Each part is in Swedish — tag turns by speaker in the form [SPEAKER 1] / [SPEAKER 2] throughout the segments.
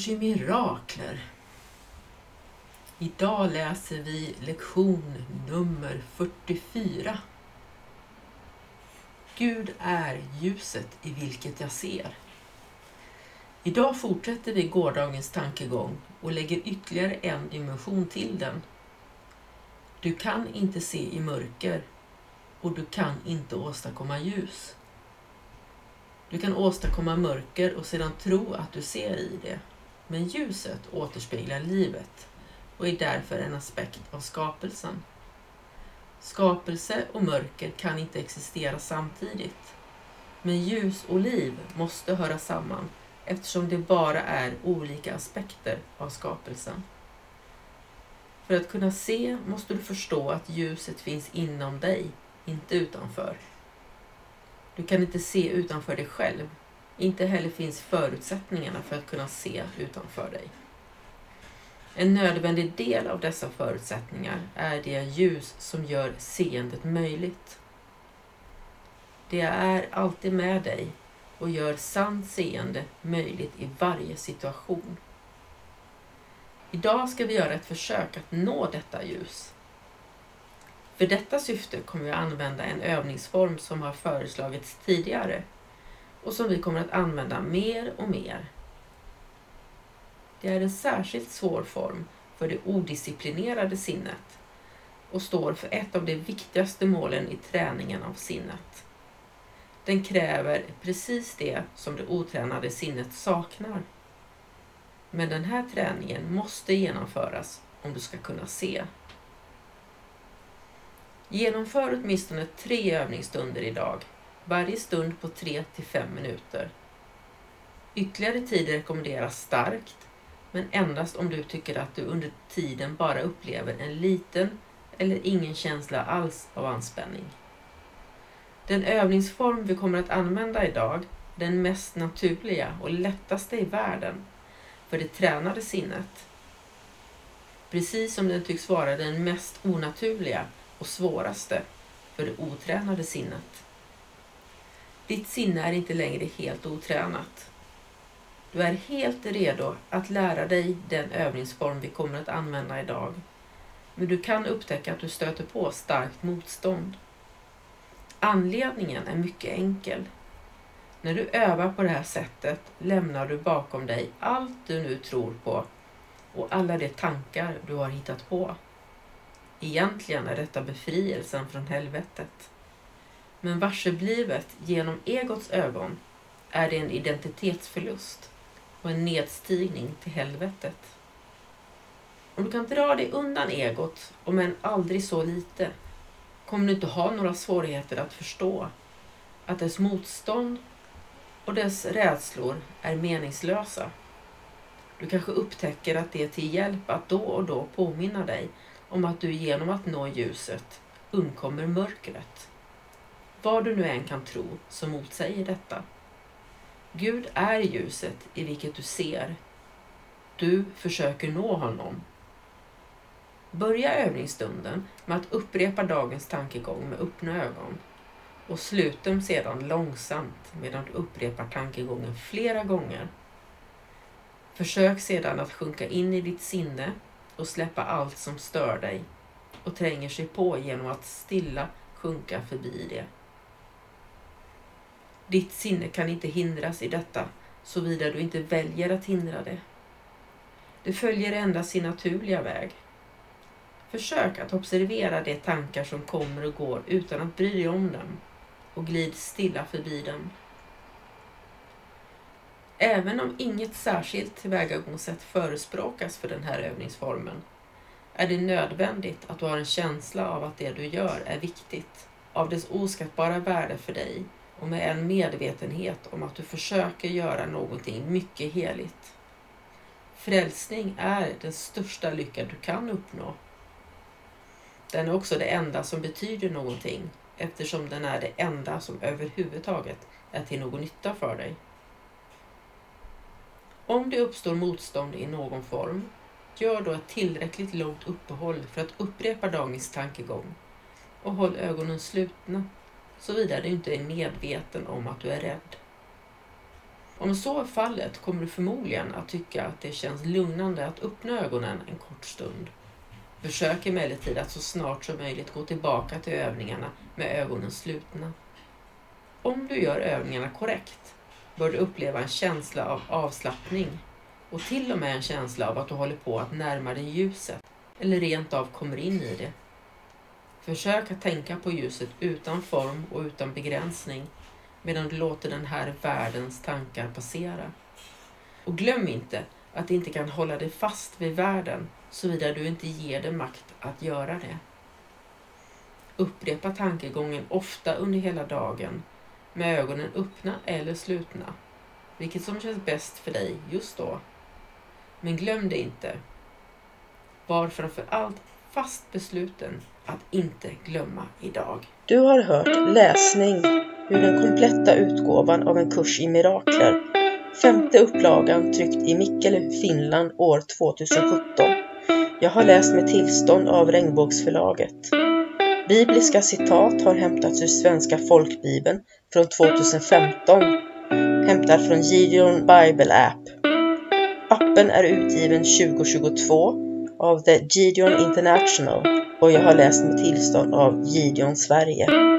[SPEAKER 1] Välkommen mirakler. Idag läser vi lektion nummer 44. Gud är ljuset i vilket jag ser. Idag fortsätter vi gårdagens tankegång och lägger ytterligare en dimension till den. Du kan inte se i mörker och du kan inte åstadkomma ljus. Du kan åstadkomma mörker och sedan tro att du ser i det. Men ljuset återspeglar livet och är därför en aspekt av skapelsen. Skapelse och mörker kan inte existera samtidigt. Men ljus och liv måste höra samman eftersom det bara är olika aspekter av skapelsen. För att kunna se måste du förstå att ljuset finns inom dig, inte utanför. Du kan inte se utanför dig själv. Inte heller finns förutsättningarna för att kunna se utanför dig. En nödvändig del av dessa förutsättningar är det ljus som gör seendet möjligt. Det är alltid med dig och gör sant seende möjligt i varje situation. Idag ska vi göra ett försök att nå detta ljus. För detta syfte kommer vi använda en övningsform som har föreslagits tidigare och som vi kommer att använda mer och mer. Det är en särskilt svår form för det odisciplinerade sinnet och står för ett av de viktigaste målen i träningen av sinnet. Den kräver precis det som det otränade sinnet saknar. Men den här träningen måste genomföras om du ska kunna se. Genomför åtminstone tre övningsstunder idag, varje stund på 3 till 5 minuter. Ytterligare tid rekommenderas starkt, men endast om du tycker att du under tiden bara upplever en liten eller ingen känsla alls av anspänning. Den övningsform vi kommer att använda idag är den mest naturliga och lättaste i världen för det tränade sinnet. Precis som den tycks vara den mest onaturliga och svåraste för det otränade sinnet. Ditt sinne är inte längre helt otränat. Du är helt redo att lära dig den övningsform vi kommer att använda idag. Men du kan upptäcka att du stöter på starkt motstånd. Anledningen är mycket enkel. När du övar på det här sättet lämnar du bakom dig allt du nu tror på och alla de tankar du har hittat på. Egentligen är detta befrielsen från helvetet. Men varseblivet genom egots ögon är det en identitetsförlust och en nedstigning till helvetet. Om du kan dra dig undan egot, om än aldrig så lite, kommer du inte ha några svårigheter att förstå att dess motstånd och dess rädslor är meningslösa. Du kanske upptäcker att det är till hjälp att då och då påminna dig om att du genom att nå ljuset undkommer mörkret. Vad du nu än kan tro som motsäger detta. Gud är ljuset i vilket du ser. Du försöker nå honom. Börja övningsstunden med att upprepa dagens tankegång med öppna ögon och slut dem sedan långsamt medan du upprepar tankegången flera gånger. Försök sedan att sjunka in i ditt sinne och släppa allt som stör dig och tränger sig på genom att stilla sjunka förbi det. Ditt sinne kan inte hindras i detta såvida du inte väljer att hindra det. Det följer endast sin naturliga väg. Försök att observera de tankar som kommer och går utan att bry dig om dem och glid stilla förbi dem. Även om inget särskilt tillvägagångssätt förespråkas för den här övningsformen är det nödvändigt att du har en känsla av att det du gör är viktigt, av dess oskattbara värde för dig och med en medvetenhet om att du försöker göra någonting mycket heligt. Frälsning är den största lycka du kan uppnå. Den är också det enda som betyder någonting eftersom den är det enda som överhuvudtaget är till någon nytta för dig. Om det uppstår motstånd i någon form, gör då ett tillräckligt långt uppehåll för att upprepa dagens tankegång och håll ögonen slutna såvida du inte är medveten om att du är rädd. Om så är fallet kommer du förmodligen att tycka att det känns lugnande att öppna ögonen en kort stund. Försök emellertid att så snart som möjligt gå tillbaka till övningarna med ögonen slutna. Om du gör övningarna korrekt bör du uppleva en känsla av avslappning och till och med en känsla av att du håller på att närma dig ljuset eller rent av kommer in i det. Försök att tänka på ljuset utan form och utan begränsning medan du låter den här världens tankar passera. Och glöm inte att det inte kan hålla dig fast vid världen såvida du inte ger det makt att göra det. Upprepa tankegången ofta under hela dagen med ögonen öppna eller slutna, vilket som känns bäst för dig just då. Men glöm det inte. Var framför allt fast besluten att inte glömma idag.
[SPEAKER 2] Du har hört läsning ur den kompletta utgåvan av en kurs i mirakler. Femte upplagan tryckt i Mikkele, Finland år 2017. Jag har läst med tillstånd av Regnbågsförlaget. Bibliska citat har hämtats ur Svenska folkbibeln från 2015, hämtad från Gideon Bible App. Appen är utgiven 2022 av The Gideon International och jag har läst med tillstånd av Gideon Sverige.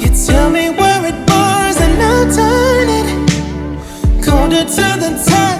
[SPEAKER 3] You tell me where it bars and I'll turn it colder to the time.